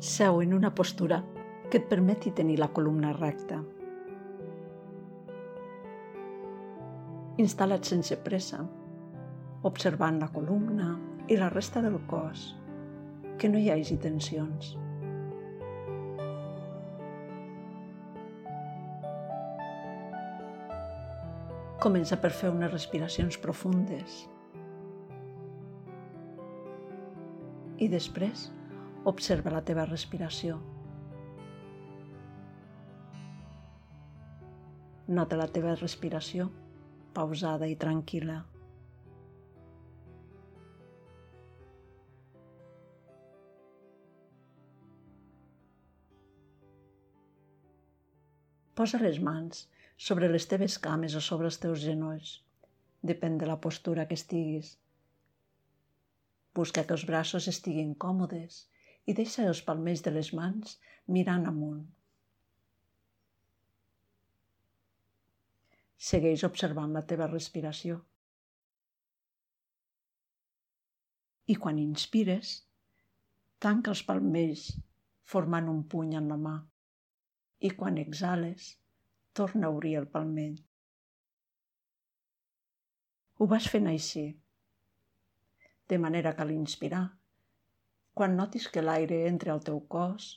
Seu en una postura que et permeti tenir la columna recta. Instal·la't sense pressa, observant la columna i la resta del cos, que no hi hagi tensions. Comença per fer unes respiracions profundes. I després observa la teva respiració. Nota la teva respiració pausada i tranquil·la. Posa les mans sobre les teves cames o sobre els teus genolls. Depèn de la postura que estiguis. Busca que els braços estiguin còmodes i deixa els palmells de les mans mirant amunt. Segueix observant la teva respiració. I quan inspires, tanca els palmells formant un puny en la mà. I quan exhales, torna a obrir el palmell. Ho vas fent així, de manera que l'inspirar, quan notis que l'aire entra al teu cos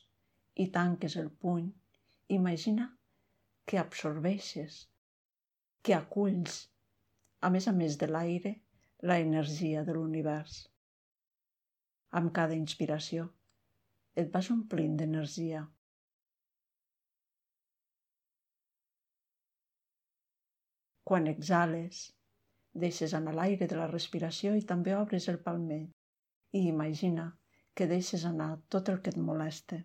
i tanques el puny, imagina que absorbeixes, que aculls, a més a més de l'aire, la energia de l'univers. Amb cada inspiració et vas omplint d'energia. Quan exhales, deixes anar l'aire de la respiració i també obres el palmell i imagina que deixes anar tot el que et molesta.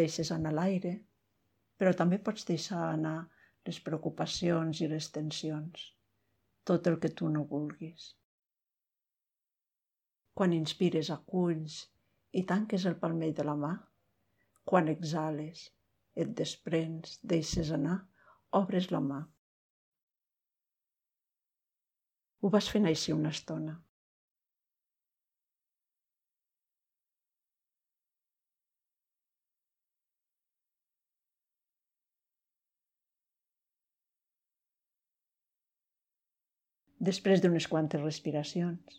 Deixes anar l'aire, però també pots deixar anar les preocupacions i les tensions, tot el que tu no vulguis. Quan inspires aculls i tanques el palmell de la mà, quan exhales, et desprens, deixes anar, obres la mà. Ho vas fent així una estona. Després d'unes quantes respiracions,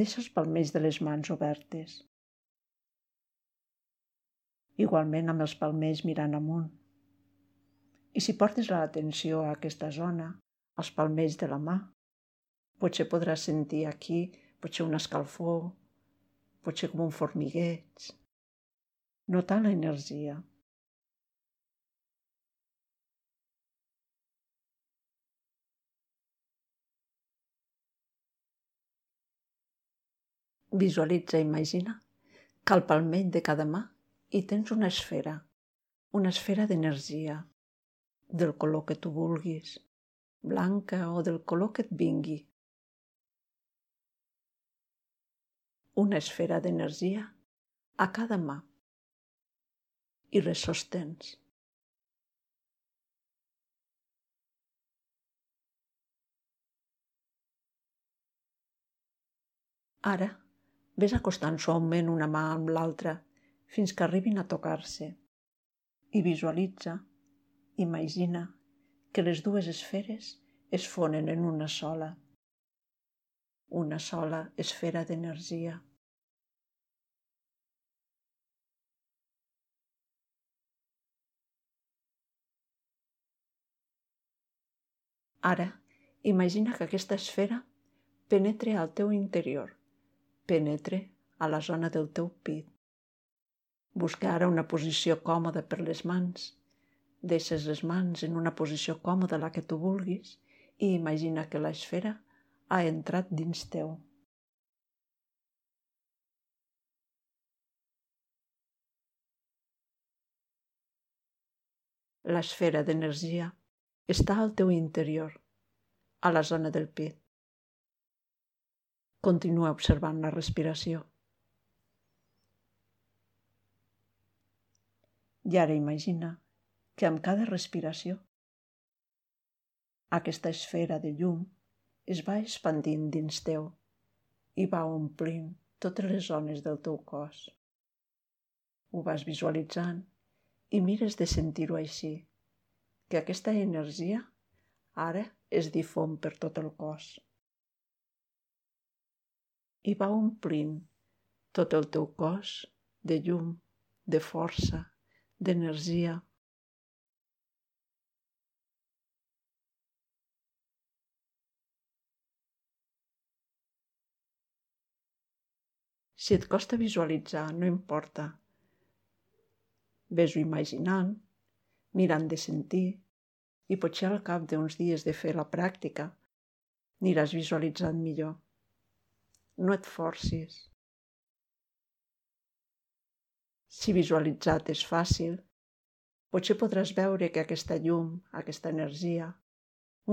deixa els palmells de les mans obertes. Igualment amb els palmells mirant amunt. I si portes l'atenció a aquesta zona, als palmells de la mà, Potser podràs sentir aquí, potser una escalfor, potser com un formigueig. Notar la energia. Visualitza, imagina que al palmell de cada mà hi tens una esfera, una esfera d'energia, del color que tu vulguis, blanca o del color que et vingui. Una esfera d'energia a cada mà i les sostens. Ara, ves acostant suaument una mà amb l'altra fins que arribin a tocar-se i visualitza, imagina que les dues esferes es fonen en una sola, una sola esfera d'energia. Ara, imagina que aquesta esfera penetre al teu interior, penetre a la zona del teu pit. Busca ara una posició còmoda per les mans. Deixes les mans en una posició còmoda, la que tu vulguis, i imagina que l'esfera ha entrat dins teu. L'esfera d'energia està al teu interior, a la zona del pit. Continua observant la respiració. I ara imagina que amb cada respiració Aquesta esfera de llum es va expandint dins teu i va omplint totes les zones del teu cos. Ho vas visualitzant i mires de sentir-ho així, que aquesta energia ara es difon per tot el cos. I va omplint tot el teu cos de llum, de força, d'energia. Si et costa visualitzar, no importa. Ves-ho imaginant, mirant de sentir, i potser al cap d'uns dies de fer la pràctica aniràs visualitzant millor. No et forcis. Si visualitzat és fàcil, potser podràs veure que aquesta llum, aquesta energia,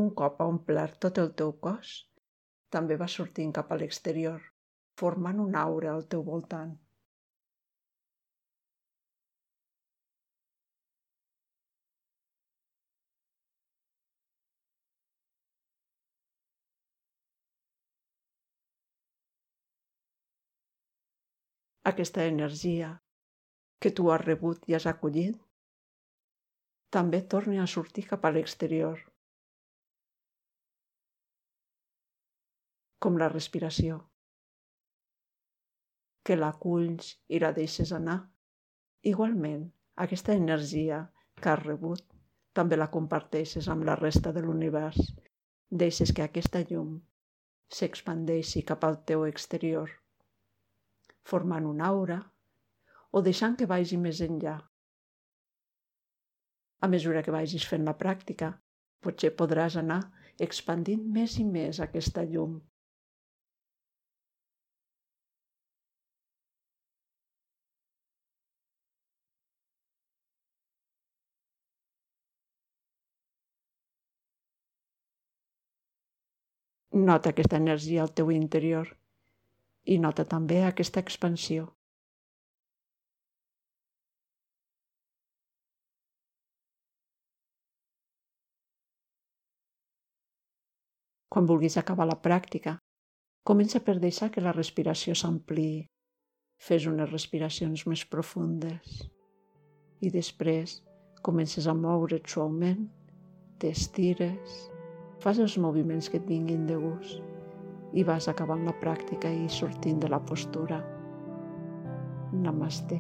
un cop ha omplert tot el teu cos, també va sortint cap a l'exterior, formant una aura al teu voltant. Aquesta energia que tu has rebut i has acollit, també torni a sortir cap a l'exterior. Com la respiració. Que l'aculls i la deixes anar. Igualment, aquesta energia que has rebut també la comparteixes amb la resta de l'univers. Deixes que aquesta llum s'expandeixi cap al teu exterior, formant una aura o deixant que vagi més enllà. A mesura que vagis fent la pràctica, potser podràs anar expandint més i més aquesta llum. Nota aquesta energia al teu interior i nota també aquesta expansió. Quan vulguis acabar la pràctica, comença per deixar que la respiració s'ampliï. Fes unes respiracions més profundes i després comences a moure't suaument, t'estires, fas els moviments que et vinguin de gust i vas acabant la pràctica i sortint de la postura. Namaste.